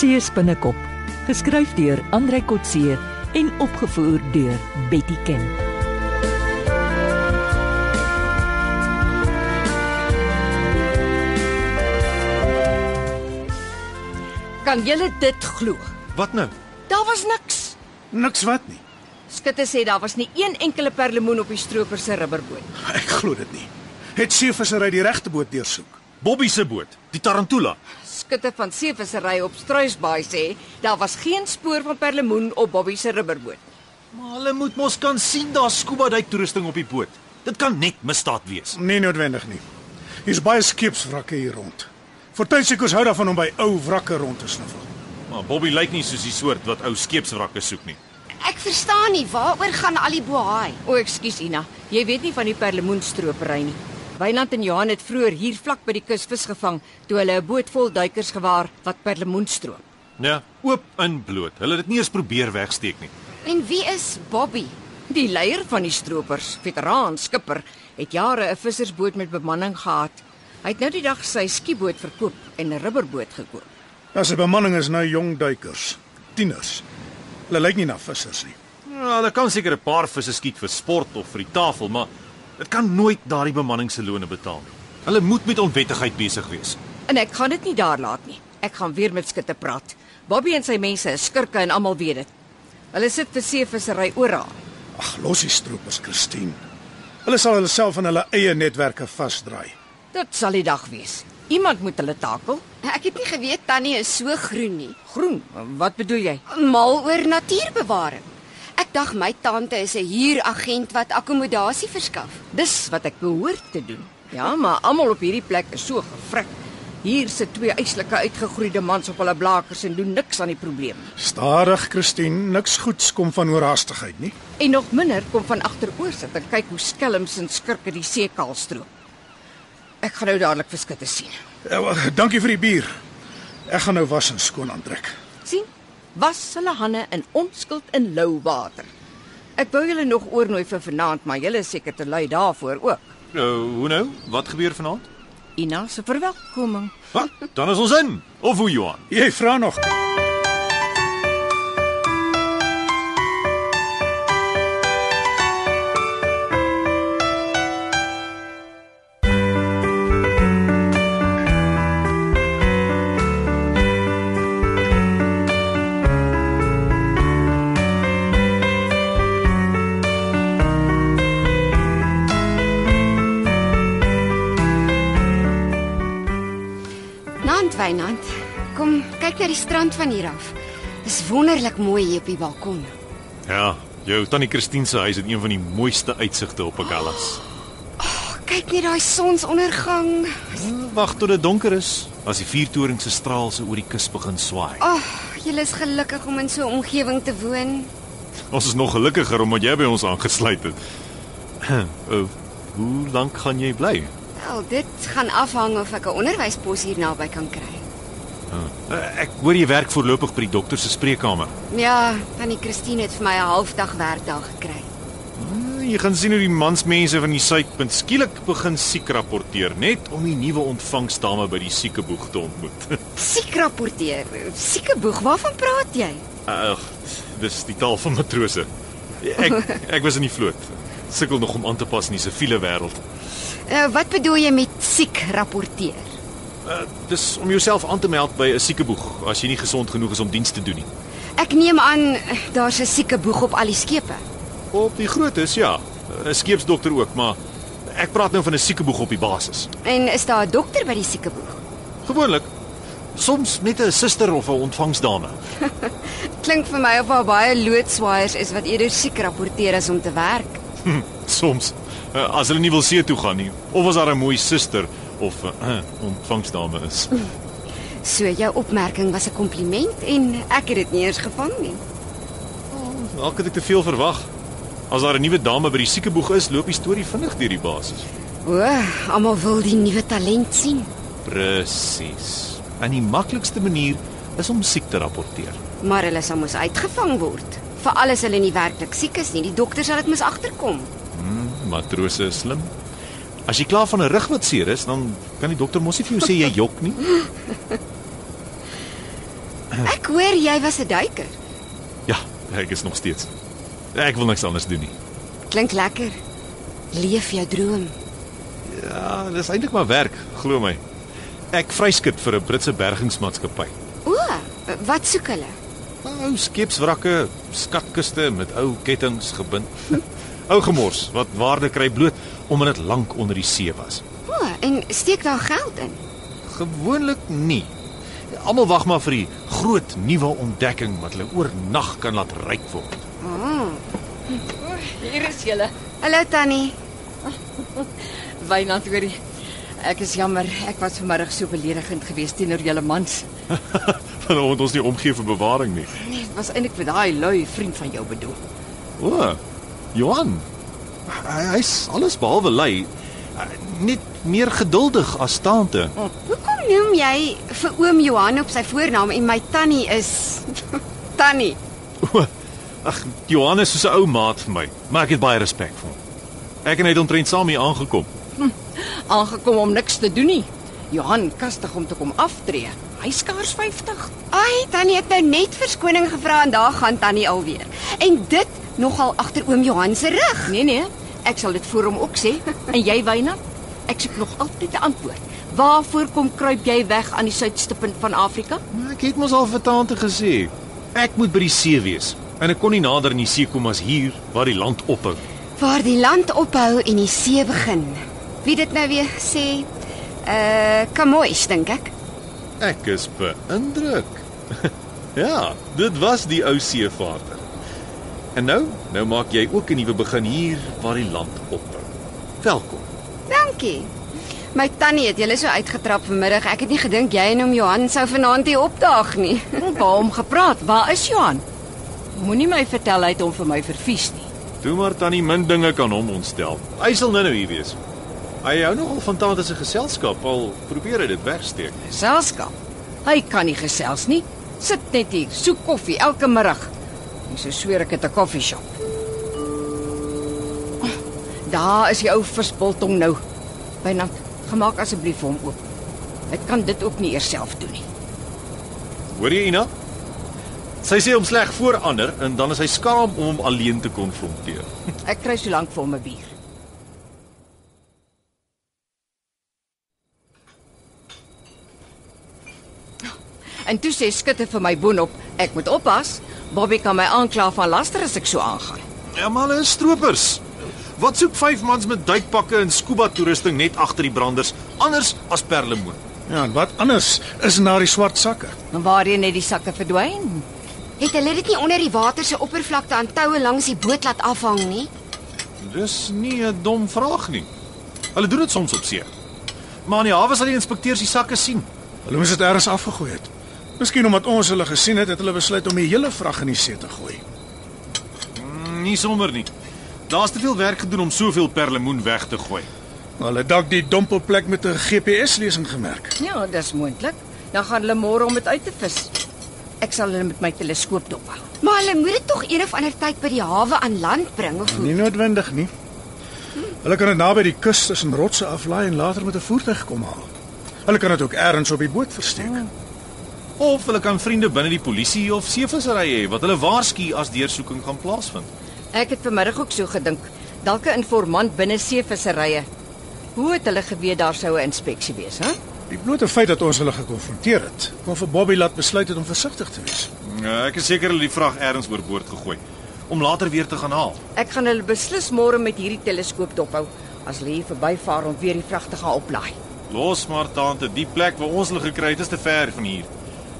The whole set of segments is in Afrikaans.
See spinnekop, geskryf deur Andrei Kotse en opgevoer deur Betty Ken. Kan julle dit glo? Wat nou? Daar was niks. Niks wat nie. Skutte sê daar was nie een enkele perlemoen op die stroper se rubberboot. Ek glo dit nie. Het seevissery die regte boot deursoek? Bobby se boot, die Tarantula. Skutte van seevissery op Struisbaai sê daar was geen spoor van perlemoen op Bobby se rubberboot. Maar hulle moet mos kan sien daar's scuba duik toerusting op die boot. Dit kan net misdaad wees. Nee noodwendig nie. Hier's baie skeepswrakke hier rond. Fortuinseekers hou daarvan om by ou wrakke rond te snuffel. Maar Bobby lyk nie soos die soort wat ou skeepswrakke soek nie. Ek verstaan nie waaroor gaan al die bohaai. O, ekskuus Ina, jy weet nie van die perlemoenstropery nie. Weiland en Johan het vroeër hier vlak by die kus vis gevang toe hulle 'n boot vol duikers gewaar wat perlemoen stroop. Ja, oop in bloot. Hulle het dit nie eens probeer wegsteek nie. En wie is Bobby? Die leier van die stroopers, veteraan skipper, het jare 'n vissersboot met bemanning gehad. Hy het nou die dag sy skieboot verkoop en 'n rubberboot gekoop. Ja, sy bemanning is nou jong duikers, tieners. Hulle lyk nie na vissers nie. Ja, hulle kan seker 'n paar visse skiet vir sport of vir die tafel, maar dit kan nooit daardie bemanning se loone betaal nie. Hulle moet met onwettigheid besig wees. En ek gaan dit nie daar laat nie. Ek gaan weer met skutte praat. Bobby en sy mense is skurke en almal weet dit. Hulle sit vir seevissery oral. Ag, los die stroopers, Christine. Hulle sal hulle self in hulle eie netwerke vasdraai. Dit sal die dag wees. Iemand moet hulle takel. Ek het nie geweet Tannie is so groen nie. Groen, wat bedoel jy? Mal oor natuurbewaring. Ek dink my tante is 'n huuragent wat akkommodasie verskaf. Dis wat ek behoort te doen. Ja, maar almal op hierdie plek is so gefrik. Hier sit twee uitslike uitgegroeide mans op hulle blakers en doen niks aan die probleem. Stadig, Christine, niks goeds kom van oorhaastigheid nie. En nog minder kom van agteroor sit en kyk hoe skelms en skurke die see kaal stroop. Ek gaan nou dadelik vir skutte sien. Ja, wel, dankie vir die bier. Ek gaan nou was en skoon aantrek. sien? Was hulle hande in onskuld in lou water. Ek wou julle nog oornooi vir vanaand, maar julle is seker te lui daarvoor ook. Nou, hoe nou? Wat gebeur vanaand? Ina se verwelkoming. Ha, dan is ons in. Of hoe Johan? Jy vra nog. Wynand, kom kyk na die strand van hier af. Dis wonderlik mooi hier op die balkon. Ja, jou tannie Christine se huis het een van die mooiste uitsigte op Agallas. Oh, kyk net daai sonsondergang. Wag tot dit donker is, as die vuurtoring se straal se oor die kus begin swaai. Ag, oh, jy is gelukkig om in so 'n omgewing te woon. Ons is nog gelukkiger omdat jy by ons aangesluit het. uh, hoe lank gaan jy bly? Wel, dit gaan afhang of ek 'n onderwyspos hier naby kan kry. Uh, ek hoor jy werk voorlopig by die dokter se spreekkamer. Ja, tannie Christine het vir my 'n halfdag werkdag gekry. Uh, jy gaan sien hoe die mansmense van die suidpunt skielik begin siek rapporteer net om die nuwe ontvangsdame by die siekeboeg te ontmoet. Siek rapporteer. Sieke boeg, waarvan praat jy? Ag, dis die taal van matrose. Ek ek was in die vloot. Sukkel nog om aan te pas in die siviele wêreld. Uh, wat bedoel jy met siek rapporteer? Uh, dis om jouself aan te meld by 'n siekeboeg as jy nie gesond genoeg is om diens te doen nie. Ek neem aan daar's 'n sieke boeg op al die skepe. Op die grootes ja, 'n skeepsdokter ook, maar ek praat nou van 'n siekeboeg op die basis. En is daar 'n dokter by die sieke boeg? Gewoonlik soms net 'n suster of 'n ontvangsdame. Klink vir my of daar baie loodswaaiers is wat eerder siek rapporteer as om te werk. Hm, soms as hulle nie wil see toe gaan nie of as daar 'n mooi suster of 'n uh, ontvangsdame is. So jou opmerking was 'n kompliment en ek het dit nie eens gevang nie. Dalk het ek te veel verwag. As daar 'n nuwe dame by die siekeboeg is, loop die storie vinnig deur die basis. O, almal wil die nuwe talent sien. Presies. En die maklikste manier is om siek te rapporteer. Maar hulle sal mos uitgevang word. Veral as hulle nie werklik siek is nie. Die dokter sal dit mos agterkom. Matrose is slim. As jy klaar van 'n rug wat seer is, dan kan die dokter mos nie vir jou sê jy jok nie. Ek hoor jy was 'n duiker. Ja, ek is nog steeds. Ek wil niks anders doen nie. Klink lekker. Leef jou droom. Ja, dis eintlik maar werk, glo my. Ek vryskut vir 'n Britse bergingsmaatskappy. O, wat soek hulle? Ou skepswrakke, skatkiste met ou kettinge gebind. ou gemors wat waarde kry bloot omdat dit lank onder die see was. O, en steek daar geld in. Gewoonlik nie. Almal wag maar vir die groot nuwe ontdekking wat hulle oornag kan laat ryk word. Hier is julle. Hallo Tannie. Wynand hoorie. Ek is jammer, ek was vanmiddag so beledigend geweest teenoor julle mans. Want ons nie omgee vir bewaring nie. Nee, dit was eintlik vir daai lui vriend van jou bedoel. O, Johan. Hy hy's alles behalwe lui. Net meer geduldig as taante. Hoekom noem jy vir oom Johan op sy voornaam en my tannie is Tannie? Ag, Johan is soos 'n ou maat vir my, maar ek het baie respek vir hom. Ek en hy het omtrent saam hier aangekom. Aangekom om niks te doen nie. Johan kastig om te kom aftree. Hy skaars 50. Ai, Tannie het nou net verskoning gevra en daar gaan Tannie alweer. En dit nogal agter oom Johan se rug. Nee nee, ek sal dit vir hom ook sê. En jy Wynand? Ek soek nog altyd 'n antwoord. Waarvoor kom kruip jy weg aan die suidste punt van Afrika? Maar ek het mos al vir taante gesê, ek moet by die see wees. En ek kon nie nader in die see kom as hier waar die land ophou. Waar die land ophou en die see begin. Wie dit nou weer sê? Uh, Kamois dink ek. Ek is beïndruk. ja, dit was die ou seevaarder. En nou, nou maak jy ook 'n nuwe begin hier waar die land ophou. Welkom. Dankie. My tannie het julle so uitgetrap vanmiddag. Ek het nie gedink jy en oom Johan sou vanaand hier opdaag nie. Waarom gepraat? Waar is Johan? Moenie my vertel hy het hom vir my vervies nie. Toe maar tannie min dinge kan hom ontstel. Hy sal nou nou hier wees. Hy hou nogal van tante se geselskap, al probeer hy dit wegsteek. Selskap. Hy kan nie gesels nie. Sit net hier, soek koffie elke middag. En so sweer ek dit 'n koffieshop. Oh, daar is die ou visbiltong nou. Bynand, gemaak asseblief vir hom oop. Hy kan dit ook nie eers self doen nie. Hoor jy Ina? Sy sê hom sleg voor ander en dan is hy skaam om hom alleen te konfronteer. Ek kry so lank vir hom 'n bier. En toe sê skutte vir my boonop, ek moet oppas. Bobby kan my aankla van laster as ek so aangaan. Ja, maar hulle is stroopers. Wat soek vyf mans met duikpakke en scuba toerusting net agter die branders anders as perlemoen? Ja, en wat anders is na die swart sakke? En waarheen het die sakke verdwyn? Het hulle dit nie onder die water se oppervlakte aan toue langs die boot laat afhang nie? Dis nie 'n dom vraag nie. Hulle doen dit soms op see. Maar in die hawe sal die inspekteurs die sakke sien. Hulle moes dit eers afgegooi het. Miskien omdat ons hulle gesien het, het hulle besluit om die hele vrag in die see te gooi. Mm, Nie sommer nie. Daar's te veel werk gedoen om soveel perlemoen weg te gooi. Hulle het dalk die dompelplek met 'n GPS-lesing gemerk. Ja, dis moontlik. Dan gaan hulle môre om dit uit te vis. Ek sal hulle met my teleskoop dophou. Maar hulle moet dit tog een of ander tyd by die hawe aan land bring of hoe? Nie noodwendig nie. Hulle kan dit naby die kus tussen rotse aflaai en later met 'n voertuig kom haal. Hulle kan dit ook elders op die boot versteek. Of hulle kan vriende binne die polisie of seevissery hê wat hulle waarsku as deursoeking gaan plaasvind. Ek het vanmiddag ook so gedink. Dalk 'n informant binne seevisserye. Hoe het hulle geweet daar sou 'n inspeksie wees, hè? Die blote feit dat ons hulle gekonfronteer het, kon vir Bobby laat besluit het om versigtig te wees. Ja, ek is seker hulle het die vrag ergens oorboord gegooi om later weer te gaan haal. Ek gaan hulle beslis môre met hierdie teleskoop dophou as hulle hier verbyvaar om weer die vrag te gaan oplaai. Los maar tante, die plek waar ons hulle gekry het is te ver van hier.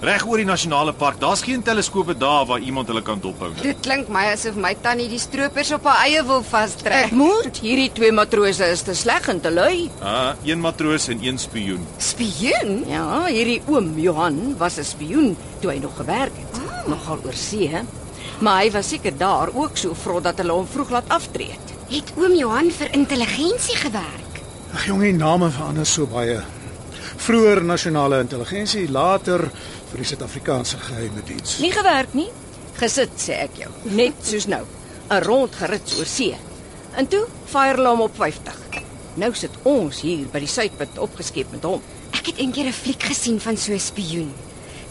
Reg oor die nasionale park, daar's geen teleskope daar waar iemand hulle kan dophou nie. Dit klink my asof my tannie die stroopers op haar eie wil vastrek. Ek moet. Hierdie twee matrose is te sleg en te lui. Ah, een matroos en een spioen. Spioen? Ja, hierdie oom Johan was 'n spioen toe hy nog gewerk het. Oh. Nogal oor see, hè? Maar hy was seker daar ook so vrot dat hulle hom vroeg laat aftree het. Het oom Johan vir intelligensie gewerk? Ag jong, die name verander so baie. Vroeger nasionale intelligensie, later vir die Suid-Afrikaanse geheime diens. Nie gewerk nie. Gesit sê ek jou. Net soos nou. 'n Rond gerits oor see. En toe fire hulle hom op 50. Nou sit ons hier by die suidpunt opgeskep met hom. Ek het eendag 'n fliek gesien van so 'n spioen.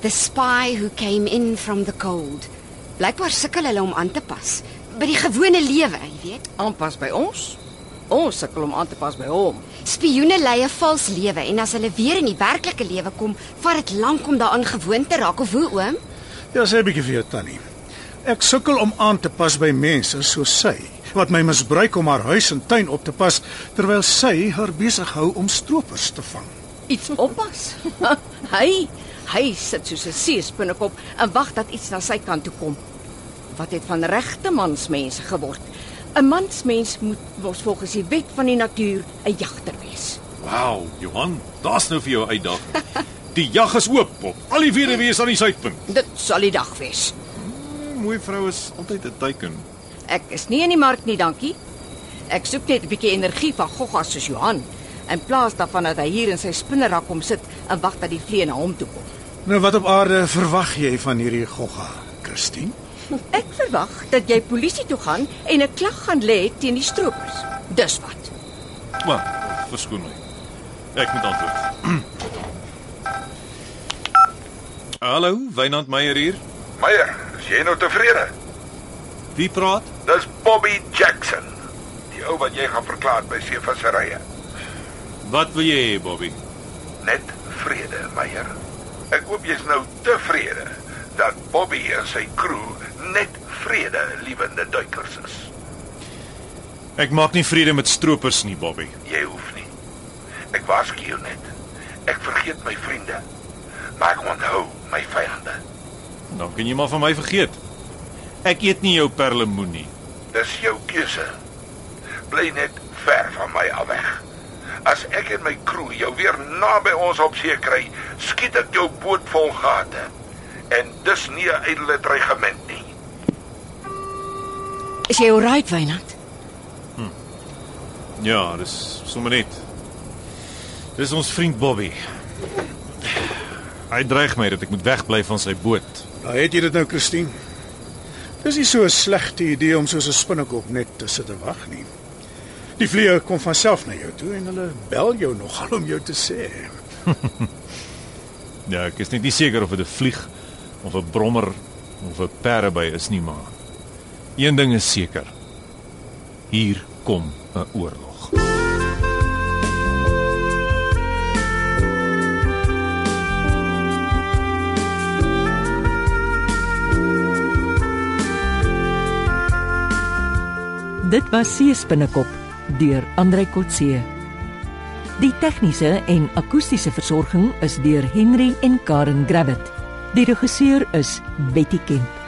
The spy who came in from the cold. Blykbaar sukkel hulle om aan te pas by die gewone lewe, jy weet. Aanpas by ons. Ons sukkel om aan te pas by hom. Spioene lei 'n vals lewe en as hulle weer in die werklike lewe kom, vat dit lank om daaraan gewoon te raak of hoe oom? Ja, sê 'n bietjie vir jou tannie. Ek sukkel om aan te pas by mense soos sy wat my misbruik om haar huis en tuin op te pas terwyl sy haar besig hou om stroopers te vang. Iets oppas. hy hy sit soos 'n seespinnekop en wag dat iets na sy kant toe kom. Wat het van regte mansmense geword? 'n Mansmens moet mos volgens die wet van die natuur 'n jagter wees. Wow, Johan, daar's nou vir jou 'n uitdaging. Die jag is oop op al die weduwees aan die suidpunt. Dit sal die dag wees. Mooi vrou is altyd 'n teiken. Ek is nie in die mark nie, dankie. Ek soek net 'n bietjie energie van goggas soos Johan in plaas daarvan dat hy hier in sy spinnerak kom sit en wag dat die vlee na hom toe kom. Nou wat op aarde verwag jy van hierdie gogga, Christine? Ek verwag dat jy polisie toe gaan en 'n klag gaan lê teen die stroopers. Dis wat. Maar verskoon my. Ek moet antwoord. Hallo, Wynand Meyer hier. Meyer, is jy nou tevrede? Wie praat? Dis Bobby Jackson. Die ou wat jy gaan verklaar by seevisserye. Wat wil jy hê, Bobby? Net vrede, Meyer. Ek hoop jy's nou tevrede dat Bobby en sy crew net vrede liewende duikers is. Ek maak nie vrede met stroopers nie, Bobby. Jy hoef nie. Ek waarsku jou net. Ek vergeet my vriende, maar ek onthou my vyande. Dan kan jy maar van my vergeet. Ek eet nie jou perlemoen nie. Dis jou keuse. Bly net ver van my af weg. As ek en my crew jou weer naby ons op see kry, skiet ek jou boot vol gate. En dis nie 'n ydelle dreigement nie. Is jy alright, Wynand? Ja, dis sommer net. Dis ons vriend Bobby. Hy dreig my dat ek moet wegbly van sy boot. Nou het jy dit nou, Christine. Dis nie so 'n slegte idee om soos 'n spinnekop net te sit en wag nie. Die vliee kom van self na jou toe en hulle bel jou nogal om jou te sê. Ja, ek is net nie seker of dit 'n vlieg of 'n brommer of 'n perdeby is nie, maar een ding is seker. Hier kom 'n oorlog. Dit was Seespinnekop deur Andrei Kotse. Die tegniese en akoestiese versorging is deur Henry en Karen Gravett. Die regisseur is Betty Kemp.